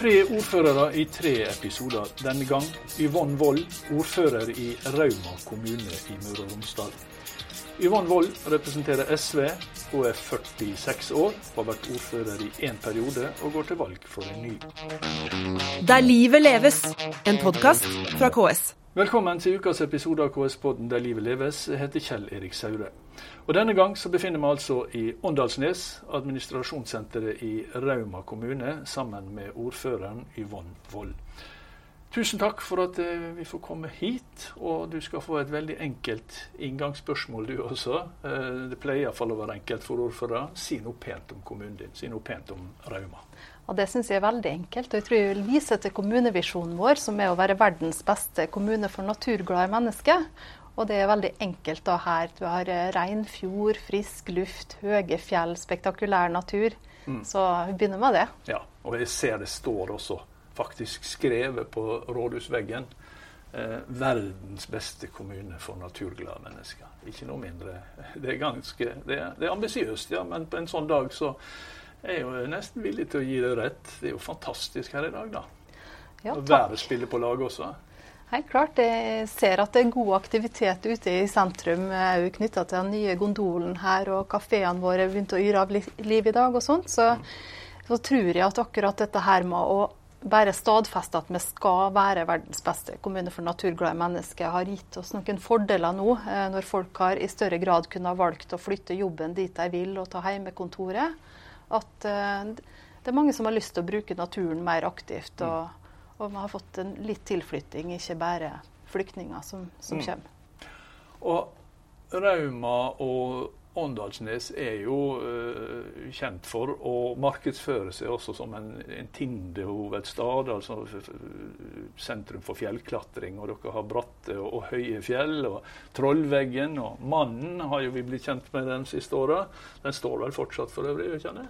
Tre ordførere i tre episoder. Denne gang Yvonne Wold, ordfører i Rauma kommune i Møre og Romsdal. Yvonne Wold representerer SV og er 46 år, har vært ordfører i én periode og går til valg for en ny. Der livet leves, en podkast fra KS. Velkommen til ukas episode av KS-podden Der livet leves. Jeg heter Kjell Erik Saure. Og Denne gang så befinner vi altså i Åndalsnes, administrasjonssenteret i Rauma kommune, sammen med ordføreren Yvonne Wold. Tusen takk for at eh, vi får komme hit, og du skal få et veldig enkelt inngangsspørsmål du også. Eh, det pleier iallfall å være enkelt for ordførere. Si noe pent om kommunen din. Si noe pent om Rauma. Og Det syns jeg er veldig enkelt. og jeg tror jeg vil vise til kommunevisjonen vår, som er å være verdens beste kommune for naturglade mennesker. Og det er veldig enkelt da her. Du har eh, ren fjord, frisk luft, høye fjell, spektakulær natur. Så vi begynner med det. Ja, og jeg ser det står også faktisk skrevet på rådhusveggen. Eh, verdens beste kommune for naturglade mennesker. Ikke noe mindre. Det er ganske, det er, det er ambisiøst, ja, men på en sånn dag så er jo nesten villig til å gi det rett. Det er jo fantastisk her i dag, da. Ja, og været spiller på lag også. Helt klart. Jeg ser at det er god aktivitet ute i sentrum òg knytta til den nye gondolen her, og kafeene våre har begynt å yre av liv i dag og sånt. Så, så tror jeg at akkurat dette her med å bare stadfeste at vi skal være verdens beste kommune for naturglade mennesker, har gitt oss noen fordeler nå, eh, når folk har i større grad kunnet valgt å flytte jobben dit de vil og ta hjemmekontoret. At eh, det er mange som har lyst til å bruke naturen mer aktivt. og og vi har fått en litt tilflytting, ikke bare flyktninger som, som Mm. kommer. Og Rauma og Åndalsnes er jo uh, kjent for å markedsføre seg også som en, en Tinde-hovedstad. Altså sentrum for fjellklatring. Og dere har bratte og, og høye fjell. Og Trollveggen og Mannen har jo vi blitt kjent med den siste åra. Den står vel fortsatt for øvrig, gjør ikke det?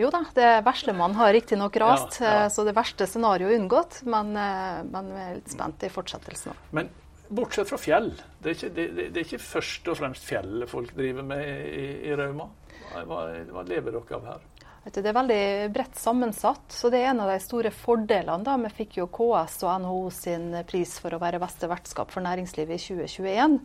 Jo da, det Veslemann har riktignok rast, Ja, ja. eh, så det verste scenarioet er unngått. Men, eh, men vi er litt spent i fortsettelsen òg. Bortsett fra fjell, det er ikke, det, det, er ikke først og fremst fjell folk driver med i, i Rauma. Hva, hva, lever dere av her? Det er veldig bredt sammensatt, så det er en av de store fordelene. da. Vi fikk jo KS og NHO sin pris for å være beste vertskap for næringslivet i 2021.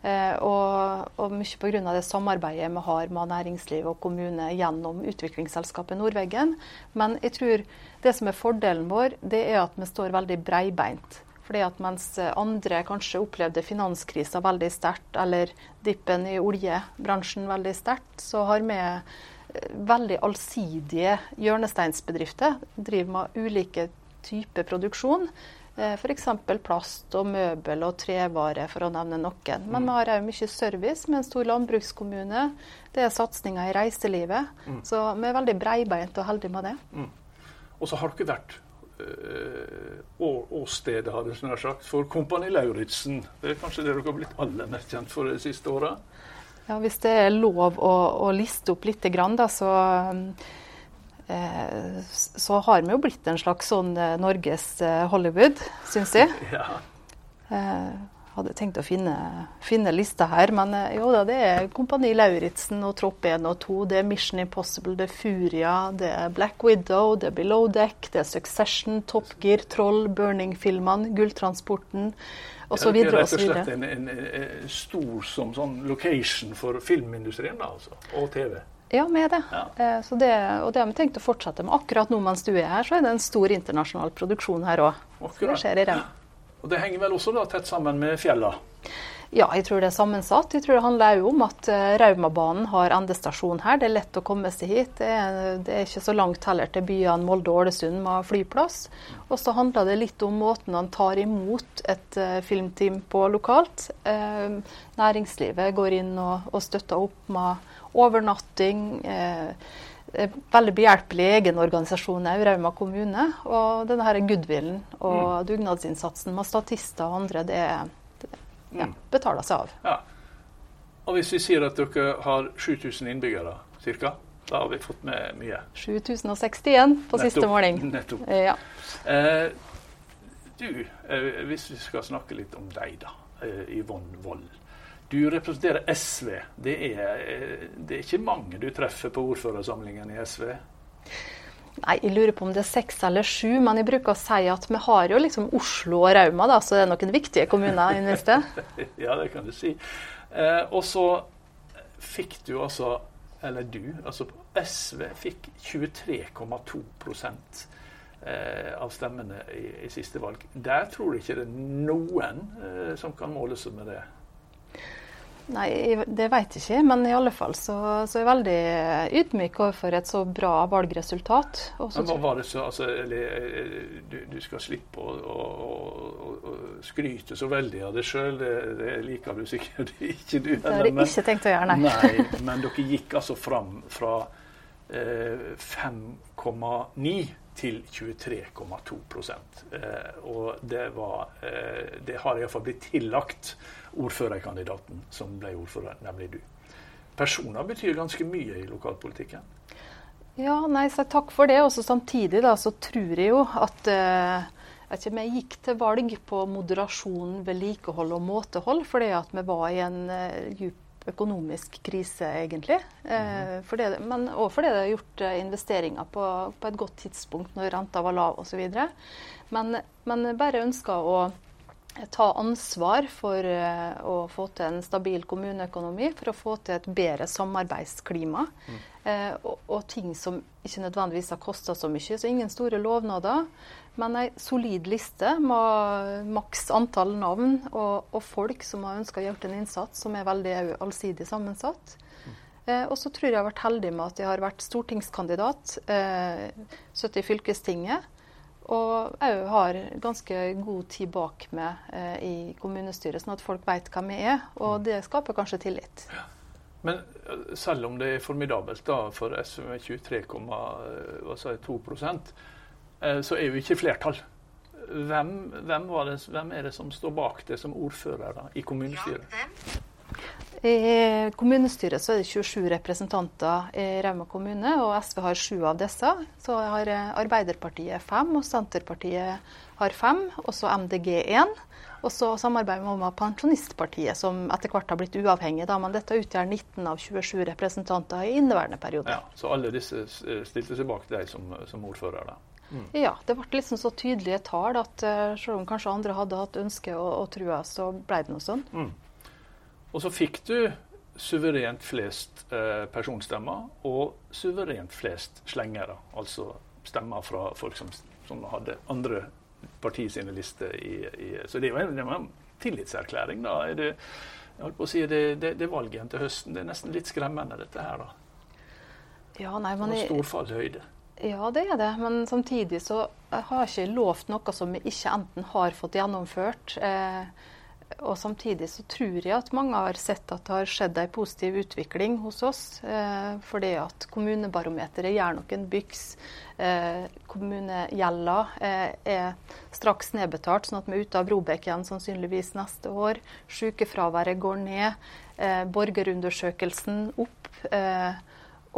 Eh, og, og mye pga. det samarbeidet vi har med næringsliv og kommune gjennom utviklingsselskapet Nordveggen. Men jeg tror det som er fordelen vår, det er at vi står veldig breibeint. Fordi at Mens andre kanskje opplevde finanskrisa veldig sterkt, eller dippen i oljebransjen veldig sterkt, så har vi eh, veldig allsidige hjørnesteinsbedrifter. Driver med ulike typer produksjon. Eh, F.eks. plast og møbel og trevare, for å nevne noen. Men vi har òg mye service med en stor landbrukskommune. Det er satsinger i reiselivet. Så vi er veldig breibeint og heldige med det. Og så har dere vært åstedet, hadde jeg nær sagt, for Kompani Lauritzen. Det er kanskje det dere har blitt aller mest kjent for de siste åra? Ja, Hvis det er lov å, å liste opp litt, grann, da, så, eh, så har vi jo blitt en slags sånn eh, Norges eh, Hollywood, syns jeg. Ja. Eh, hadde tenkt å finne, finne lista her, men eh, jo da, det er Kompani Lauritzen og Tropp 1 og 2. Det er Mission Impossible, det er Furia, det er Black Widow, det er Below Deck, det er Succession, Top Gear, Troll, Burning-filmene, Gulltransporten osv. Det er rett og slett en, en, en stor som sånn location for filmindustrien da, altså, og TV. Ja, med det. Ja. Eh, Så det. Og det har vi tenkt å fortsette med. Akkurat nå mens du er her, så er det en stor internasjonal produksjon her òg. Det skjer i Rem. Og det henger vel også da tett sammen med fjella. Ja, jeg tror det er sammensatt. Jeg tror det handler òg om at eh, Raumabanen har endestasjon her. Det er lett å komme seg hit. Det er, det er ikke så langt heller til byene Molde og Ålesund med flyplass. Og så handler det litt om måten han tar imot et eh, filmteam på lokalt. Eh, næringslivet går inn og, og støtter opp med overnatting. Eh, veldig behjelpelig egenorganisasjon òg, Rauma kommune. Og denne her goodwillen og dugnadsinnsatsen med statister og andre, det, det ja, betaler seg av. Ja. Og hvis vi sier at dere har 7000 innbyggere ca., da har vi fått med mye. 7061 på siste Nettopp, måling. Nettopp. Eh, Ja. Eh, du, eh, hvis vi skal snakke litt om deg, da. Eh, Yvonne Wold. Du representerer SV. Det er, eh, det er ikke mange du treffer på ordførersamlingen i SV. Nei, Jeg lurer på om det er seks eller sju, men jeg bruker å si at vi har jo liksom Oslo og Rauma, da, så det er noen viktige kommuner i det ja, det kan du si. Eh, og så fikk du altså, eller du, altså SV fikk 23,2 eh, av stemmene i, i, siste valg. Der tror jeg ikke det er noen eh, som kan måle seg med det. Nei, det vet jeg ikke, men i alle fall så, så er jeg veldig ydmyk overfor et så bra valgresultat. men hva var det så, altså, eller, du, du, skal slippe å, å, å, å, skryte så veldig av deg sjøl, det, det, liker du sikkert ikke du. Det har jeg ikke tenkt å gjøre, nei. nei. Men dere gikk altså fram fra eh, 5,9 til 23,2 eh, Og det, var, eh, det har iallfall blitt tillagt ordførerkandidaten som ble ordfører, nemlig du. Personer betyr ganske mye i lokalpolitikken. Ja, nei, så takk for det. Og samtidig da, så tror jeg jo at eh, ikke, vi gikk til valg på moderasjon, vedlikehold og måtehold fordi at vi var i en uh, djup økonomisk krise, egentlig. Eh, fordi det, men òg fordi det er gjort uh, investeringer på, på, et godt tidspunkt når renta var lav osv. Men, men bare ønska å ta ansvar for uh, å få til en stabil kommuneøkonomi, for å få til et bedre samarbeidsklima. Mm. Og, og, ting som ikke nødvendigvis har kosta så mye. Så ingen store lovnader, men ei solid liste med maks antall navn og, og, folk som har ønska å gjøre en innsats, som er veldig allsidig sammensatt. Mm. Uh, og så tror jeg jeg har vært heldig med at jeg har vært stortingskandidat, sittet i fylkestinget og òg har ganske god tid bak meg eh, i kommunestyret, sånn at folk vet hvem vi er. Og mm. det skaper kanskje tillit. Ja. Men eh, selv om det er formidabelt da for SV med 23,2 eh, så er jo ikke flertall. Hvem, hvem, det, hvem, er det som står bak det som ordfører da, i kommunestyret? I kommunestyret så er det 27 representanter i Rauma kommune, og SV har sju av disse. Så har Arbeiderpartiet fem, og Senterpartiet har fem, og så MDG én. Og så samarbeider vi med Pensjonistpartiet, som etter hvert har blitt uavhengig. Da, men dette utgjør 19 av 27 representanter i inneværende periode. Ja, Så alle disse stilte seg bak deg som, som ordfører? da? Mm. Ja, det ble liksom så tydelige tall at uh, selv om kanskje andre hadde hatt ønske og, og trua, så ble det noe sånn. Mm. Og så fikk du suverent flest eh, personstemmer og suverent flest slengere. Altså stemmer fra folk som, som hadde andre parti sine lister i, i, Så det var, en, det var, en, tillitserklæring, da. Er det, jeg holdt på å si, det, det, det valget til høsten det er nesten litt skremmende, dette her, da. Ja, nei, men var stor fallhøyde. Ja, det er det. Men samtidig så har jeg ikke lovt noe som vi ikke enten har fått gjennomført. Eh, og samtidig så tror jeg at mange har sett at det har skjedd en positiv utvikling hos oss. Eh, fordi at kommunebarometeret gjør noen byks. Eh, kommunegjelda eh, er straks nedbetalt, sånn at vi er ute av Robek igjen sannsynligvis neste år. Sykefraværet går ned. Eh, borgerundersøkelsen opp. Eh,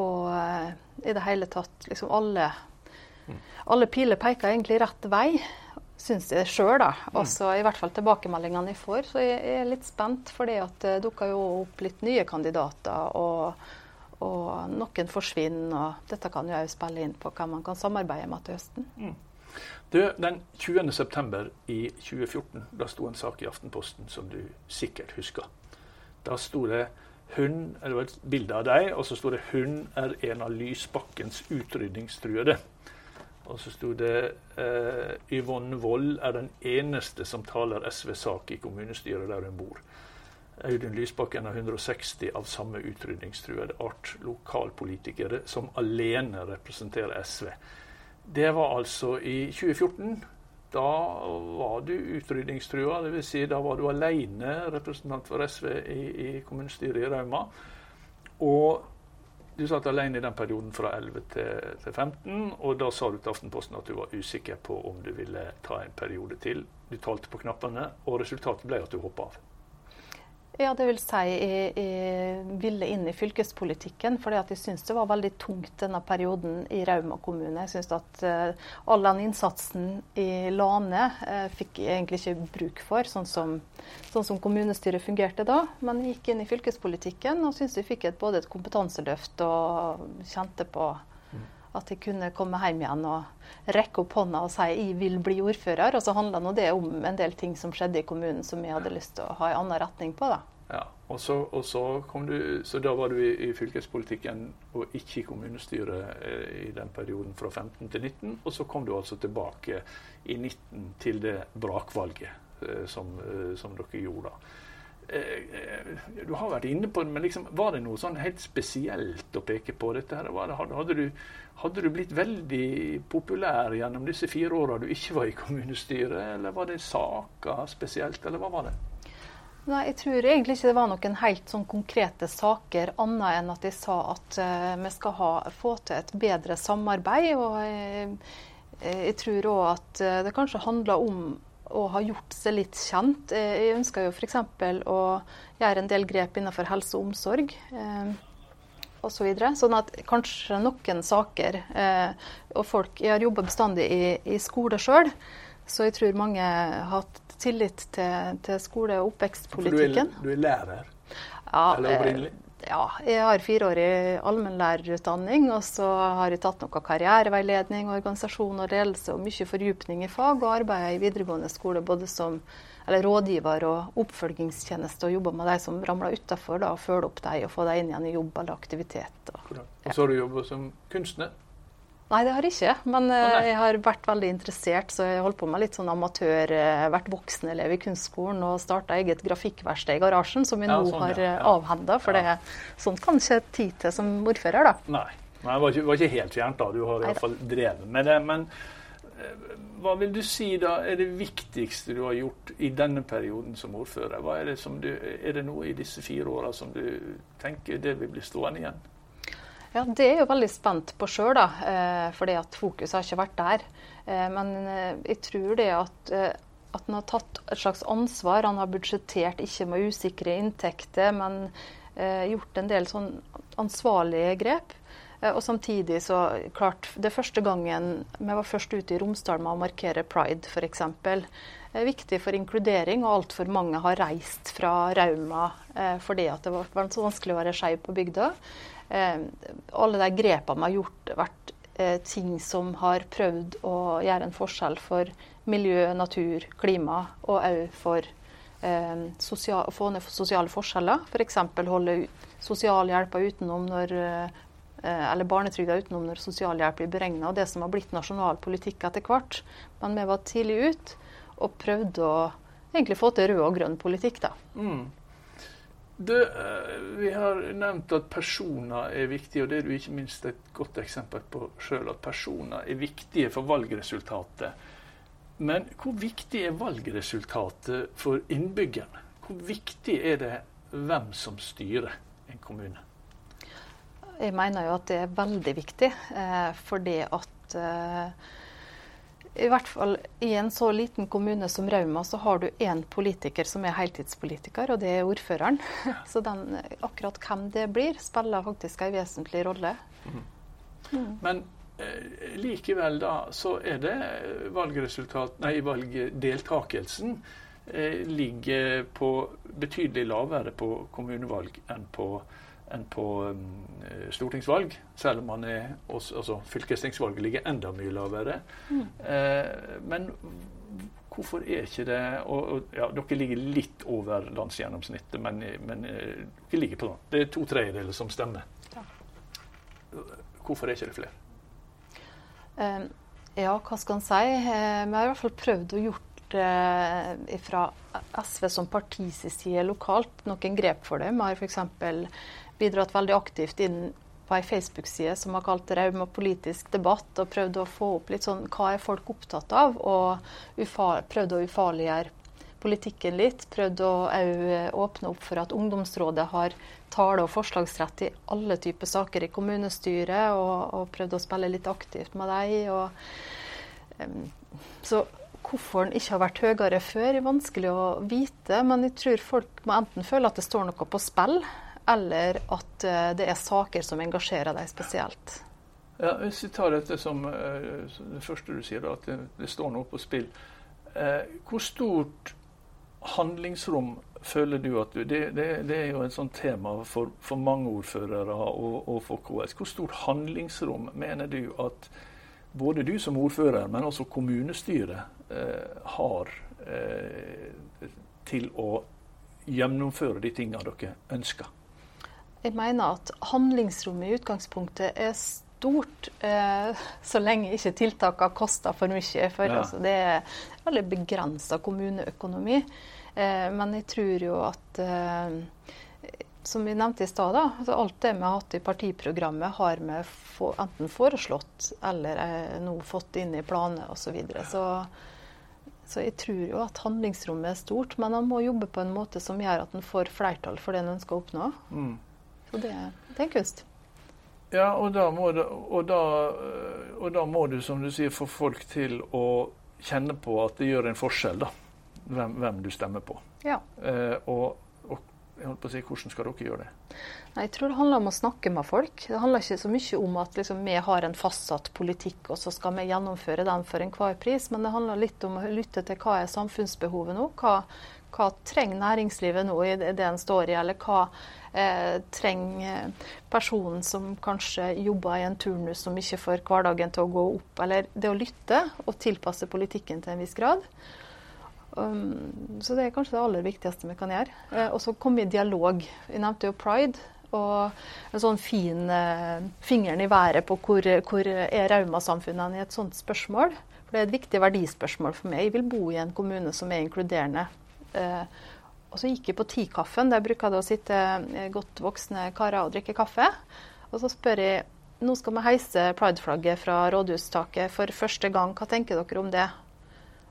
og eh, i det hele tatt liksom alle, alle piler peker egentlig rett vei syns jeg sjøl, da. Mm. Også i hvert fall tilbakemeldingene jeg får. Så jeg er litt spent, for det dukker jo opp litt nye kandidater. og, og noen forsvinner, og dette kan jo òg spille inn på hva man kan samarbeide med til høsten. Mm. Du, den 20.9. i 2014 da sto en sak i Aftenposten som du sikkert husker. Da sto det hun, det var et bilde av deg, og så sto det 'Hun er en av Lysbakkens utrydningstruede'. Og så sto det eh, Yvonne Wold er den eneste som taler SV-sak i kommunestyret der hun bor. Audun Lysbakken er 160 av samme utrydningstruede art lokalpolitikere som alene representerer SV. Det var altså i 2014. Da var du utrydningstrua, dvs. Si, da var du alene representant for SV i, i kommunestyret i Rauma. Og du satt alene i den perioden fra 11 til, til 15, og da sa du til Aftenposten at du var usikker på om du ville ta en periode til. Du talte på knappene, og resultatet ble at du hoppa av. Ja, det vil si jeg, jeg ville inn i fylkespolitikken For jeg syns det var veldig tungt denne perioden i Rauma kommune. Jeg syns at uh, all den innsatsen i Lane uh, fikk jeg egentlig ikke bruk for, sånn som, sånn som, kommunestyret fungerte da. Men jeg gikk inn i fylkespolitikken og syns jeg fikk et, både et kompetanseløft og kjente på at jeg kunne komme hjem igjen og rekke opp hånda og si jeg vil bli ordfører. Og så handla det om en del ting som skjedde i kommunen som jeg hadde lyst til å ha en annen retning på. da. Ja, og så, og så, du, så da var du i, i, fylkespolitikken og ikke i kommunestyret eh, i den perioden fra 15 til 19. Og så kom du altså tilbake i 19 til det brakvalget eh, som, eh, som dere gjorde da. Eh, eh, du har vært inne på det, men liksom, var det noe sånn helt spesielt å peke på dette? her? Hadde du, hadde du blitt veldig populær gjennom disse fire åra du ikke var i kommunestyret, eller var det saker spesielt, eller hva var det? Nei, Jeg tror egentlig ikke det var noen helt sånn konkrete saker, annet enn at jeg sa at uh, vi skal ha, få til et bedre samarbeid. og Jeg, jeg tror òg at det kanskje handler om å ha gjort seg litt kjent. Eh, jeg ønsker jo f.eks. å gjøre en del grep innenfor helse og omsorg. Uh, og så videre. Sånn at kanskje noen saker eh, og folk Jeg har jobba bestandig i, i skole sjøl, så jeg tror mange har hatt tillit til, til skole- og oppvekstpolitikken. For du er, du er lærer? Ja, Eller opprinnelig? ja, jeg har fireårig allmennlærerutdanning, og så har jeg tatt noe karriereveiledning, organisasjon og ledelse og mye fordypning i fag, og arbeider i videregående skole både som rådgiver og oppfølgingstjeneste, og jobber med de som ramler utafor, og følger opp dem og får dem inn igjen i jobb eller aktivitet. Og, ja. og så har du jobba som kunstner? Nei, det har jeg ikke. Men uh, jeg har vært veldig interessert, så jeg holdt på med litt sånn amatør, uh, vært voksenelev i kunstskolen og starta eget grafikkverksted i garasjen, som vi ja, nå sånn, har ja. Eh, avhenda. For det, sånt kan ikke tid til som ordfører, da. Nei, Nei det var ikke, var ikke helt fjernt, da. Du har i hvert fall drevet med det. Men hva vil du si da er det viktigste du har gjort i denne perioden som ordfører? Er det, som du, er det noe i disse fire åra som du tenker det vil bli stående igjen? Ja, Det er jeg jo veldig spent på sjøl, eh, fordi at fokuset har ikke vært der. Eh, men eh, jeg tror det at, at han har tatt et slags ansvar. Han har budsjettert ikke med usikre inntekter, men gjort en del sånn ansvarlige grep. Og samtidig så klart, Det første gangen vi var først ute i Romsdal med å markere pride, f.eks. Er viktig for inkludering, og altfor mange har reist fra Rauma fordi at det var så vanskelig å være skeiv på bygda. Eh, alle de grepene vi har gjort, vært eh, ting som har prøvd å gjøre en forskjell for miljø, natur, klima, og òg for eh, sosial, å få ned sosiale forskjeller. F.eks. For holde sosialhjelpa utenom når eller barnetrygda utenom når sosialhjelp blir beregna, og det som har blitt nasjonal politikk etter hvert. Men vi var tidlig ut og prøvde å egentlig få til rød og grønn politikk. da. Mm. Det, eh, vi har nevnt at personer er viktige, og det er du ikke minst et godt eksempel på sjøl. At personer er viktige for valgresultatet. Men hvor viktig er valgresultatet for innbyggerne? Hvor viktig er det hvem som styrer en kommune? Jeg mener jo at det er veldig viktig, eh, fordi at eh, i hvert fall i en så liten kommune som Rauma, så har du én politiker som er heltidspolitiker, og det er ordføreren. Så den, akkurat hvem det blir, spiller faktisk en vesentlig rolle. Mm. Mm. Men eh, likevel da, så er det valgresultat, nei, valgdeltakelsen eh, ligger på betydelig lavere på kommunevalg enn på enn på um, stortingsvalg, selv om man er også, altså, fylkestingsvalget ligger enda mye lavere. Mm. Eh, men hvorfor er ikke det og, og, ja, Dere ligger litt over landsgjennomsnittet, men, men eh, dere ligger på det. Det er to tredjedeler som stemmer. Ja. Hvorfor er ikke det flere? Um, ja, hva skal en si? Vi har i hvert fall prøvd å gjort fra SV som partis side lokalt noen grep for det. Vi har f.eks bidratt veldig aktivt inn på ei Facebook-side som har kalt Rauma politisk debatt, og prøvd å få opp litt sånn hva er folk opptatt av, og prøvd å ufarliggjøre politikken litt. Prøvd å eh, åpne opp for at ungdomsrådet har tale- og forslagsrett i alle typer saker i kommunestyret, og, og prøvd å spille litt aktivt med dem. Så hvorfor den ikke har vært høyere før, er vanskelig å vite. Men jeg tror folk må enten føle at det står noe på spill, eller at eh, det er saker som engasjerer deg spesielt. Ja, Hvis vi tar dette som uh, det første du sier, at det, står noe på spill. Uh, hvor stort handlingsrom føler du at du Det, det, det er jo et sånt tema for, for mange ordførere og, og, for KS. Hvor stort handlingsrom mener du at både du som ordfører, men også kommunestyret eh, har eh, til å gjennomføre de tingene dere ønsker? Jeg mener at handlingsrommet i utgangspunktet er stort, eh, så lenge ikke tiltakene koster for mye. For ja. altså, det er veldig begrensa kommuneøkonomi. Eh, men jeg tror jo at eh, som vi nevnte i stad, altså alt det vi har hatt i partiprogrammet, har vi for, enten foreslått eller eh, nå fått inn i planer osv. Så, videre. så så jeg tror jo at handlingsrommet er stort, men han må jobbe på en måte som gjør at han får flertall for det han ønsker å oppnå. Mm. Så det, det, er kunst. Ja, og da, du, og, da, og da, må du, som du sier, få folk til å kjenne på at det gjør en forskjell, da. Hvem, hvem du stemmer på. Ja. Eh, og jeg holdt på å si, Hvordan skal dere gjøre det? Nei, jeg tror det handler om å snakke med folk. Det handler ikke så mye om at liksom, vi har en fastsatt politikk, og så skal vi gjennomføre den for enhver pris. Men det handler litt om å lytte til hva er samfunnsbehovet nå. Hva, hva trenger næringslivet nå i det en står i, eller hva eh, trenger personen som kanskje jobber i en turnus som ikke får hverdagen til å gå opp. Eller det å lytte og tilpasse politikken til en viss grad. Um, så det er kanskje det aller viktigste vi kan gjøre. Eh, og så komme i dialog. Vi nevnte jo pride. Og en sånn fin eh, fingeren i været på hvor, hvor er Rauma-samfunnene i et sånt spørsmål. For det er et viktig verdispørsmål for meg. Jeg vil bo i en kommune som er inkluderende. Eh, og så gikk jeg på Tikaffen. Der bruker det å sitte eh, godt voksne karer og drikke kaffe. Og så spør jeg nå skal vi heise prideflagget fra rådhustaket for første gang. Hva tenker dere om det?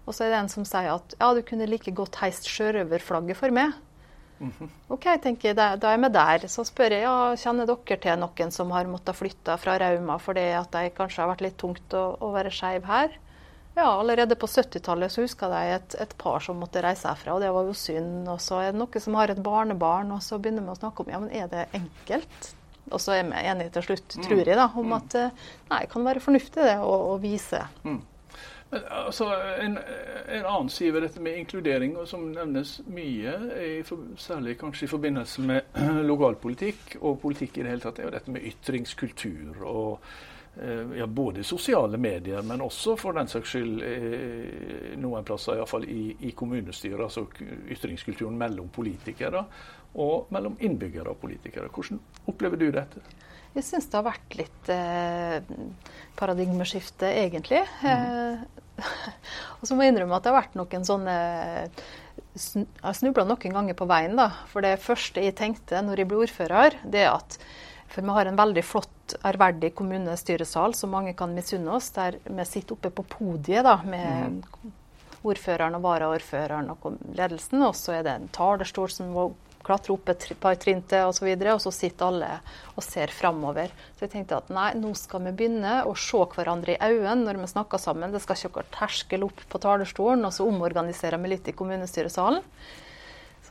Og så er det en som sier at ja, du kunne like godt heist sjørøverflagget for meg. Mm -hmm. OK, tenker jeg, da, er vi der. Så spør jeg ja, kjenner dere til noen som har måttet flytte fra Rauma fordi at det kanskje har vært litt tungt å, å være skeiv her? Ja, allerede på 70-tallet så husker jeg et, et, par som måtte reise herfra, og det var jo synd. Og så er det noen som har et barnebarn, og så begynner vi å snakke om ja, men er det enkelt? Og så er vi enige til slutt, mm. tror jeg, da, om mm. at eh, nei, kan være fornuftig det å, å vise. Mm. Men, altså, en, en, annen side ved dette med inkludering, og som nevnes mye, i, særlig kanskje i forbindelse med lokalpolitikk og politikk i det hele tatt, er jo dette med ytringskultur. og ja, Både sosiale medier, men også for den saks skyld eh, noen plasser iallfall i, i kommunestyret. Altså ytringskulturen mellom politikere og mellom innbyggere og politikere. Hvordan opplever du dette? Jeg syns det har vært litt eh, paradigmeskifte, egentlig. Mm. og så må jeg innrømme at det har vært noen sånne Jeg snubla noen ganger på veien, da. For det første jeg tenkte når jeg ble ordfører, det er at For vi har en veldig flott, ærverdig kommunestyresal som mange kan misunne oss, der vi sitter oppe på podiet da, med mm. ordføreren og varaordføreren og ledelsen. Og så er det en talerstol som klatre opp et par trinn til osv., og, så og så sitter alle og ser framover. Så jeg tenkte at nei, nå skal vi begynne å se hverandre i øynene når vi snakker sammen. Det skal ikke være terskel opp på talerstolen, og så omorganiserer vi litt i kommunestyresalen.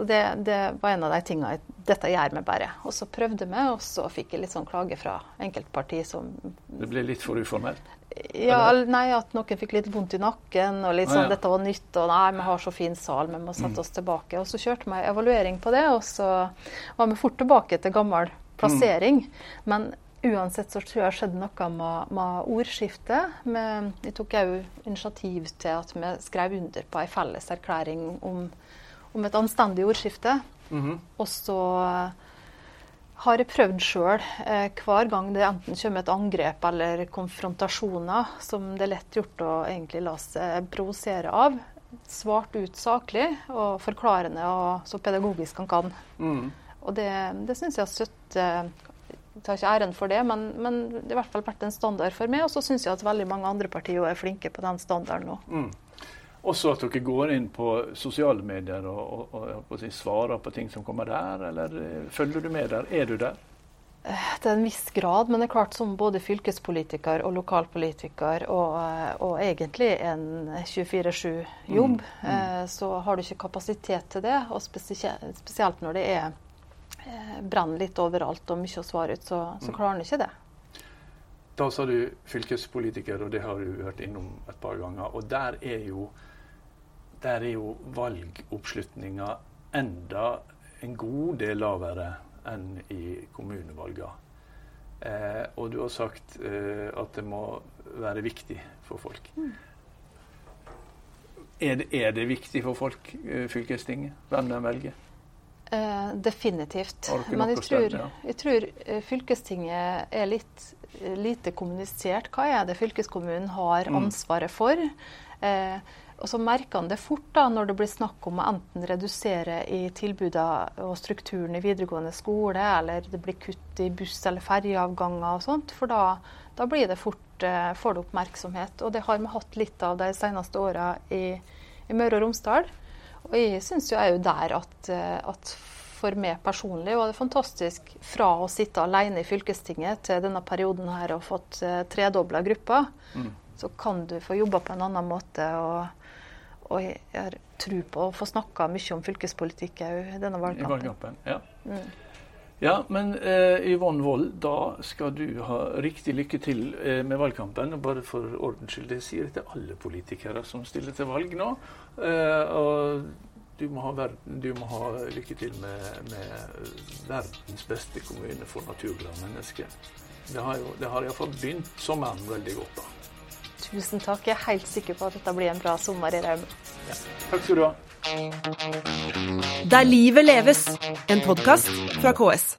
Så det, det, var en av de tingene Dette gjør vi bare. Og så prøvde vi, og så fikk jeg litt sånn klage fra enkeltparti som Det ble litt for uformelt? Ja, nei, at noen fikk litt vondt i nakken, og litt sånn, ah, ja. dette var nytt, og nei, vi har så fin sal, vi må sette mm. oss tilbake. Og så kjørte vi evaluering på det, og så var vi fort tilbake til gammel plassering. Mm. Men uansett så tror jeg det skjedde noe med, med ordskiftet. Vi tok òg initiativ til at vi skrev under på ei felles erklæring om, om et anstendig ordskifte. Mm -hmm. Og så har jeg prøvd sjøl. Eh, hver gang det enten kommer et angrep eller konfrontasjoner som det er lett gjort å egentlig la seg provosere av, svart ut saklig og forklarende og så pedagogisk han kan. Mm. Og det, det syns jeg har støtt Jeg tar ikke æren for det, men, men, det har i hvert fall vært en standard for meg. Og så syns jeg at veldig mange andre partier er flinke på den standarden nå. Mm. Også at dere går inn på sosiale medier og, og, og, og svarer på ting som kommer der, eller eh, følger du med der? Er du der? Eh, til en viss grad, men det er klart som både fylkespolitiker og lokalpolitiker, og, eh, egentlig en 24-7-jobb, mm, mm. så har du ikke kapasitet til det. Og spesielt når det er brann litt overalt og mye å svare ut, så, så mm. klarer en ikke det. Da sa du fylkespolitiker, og det har du hørt innom et par ganger. Og der er jo der er jo valgoppslutninga enda en god del lavere enn i kommunevalga. Eh, og du har sagt eh, at det må være viktig for folk. Mm. Er, det, er, det, viktig for folk, eh, fylkestinget, hvem de velger? Eh, definitivt. Men jeg tror, ja. jeg tror, eh, fylkestinget er litt lite kommunisert. Hva er det fylkeskommunen har mm. ansvaret for? Eh, og så merker han det fort da, når det blir snakk om å enten redusere i tilbudene og strukturen i videregående skole, eller det blir kutt i buss- eller ferjeavganger og sånt. For da, da blir det fort eh, får det oppmerksomhet. Og det har vi hatt litt av de seneste åra i, i, Møre og Romsdal. Og jeg syns jo er jo der at, eh, at for meg personlig var det fantastisk fra å sitte alene i fylkestinget til denne perioden her og fått eh, tredobla gruppa. Mm. Så kan du få jobba på en annen måte. og og jeg har tro på å få snakka mye om fylkespolitikk òg i denne valgkampen. I valgkampen, ja. Mm. ja men eh, Yvonne Wold, da skal du ha riktig lykke til eh, med valgkampen. Og bare for ordens skyld, det sier jeg til alle politikere som stiller til valg nå. Eh, og du må, ha du må ha lykke til med, med verdens beste kommune for naturglade mennesker. Det har, jo, det har iallfall begynt sommeren veldig godt da. Tusen takk. Jeg er helt sikker på at dette blir en bra sommer i Rauma. Ja. Takk skal du ha. Der livet leves, en podkast fra KS.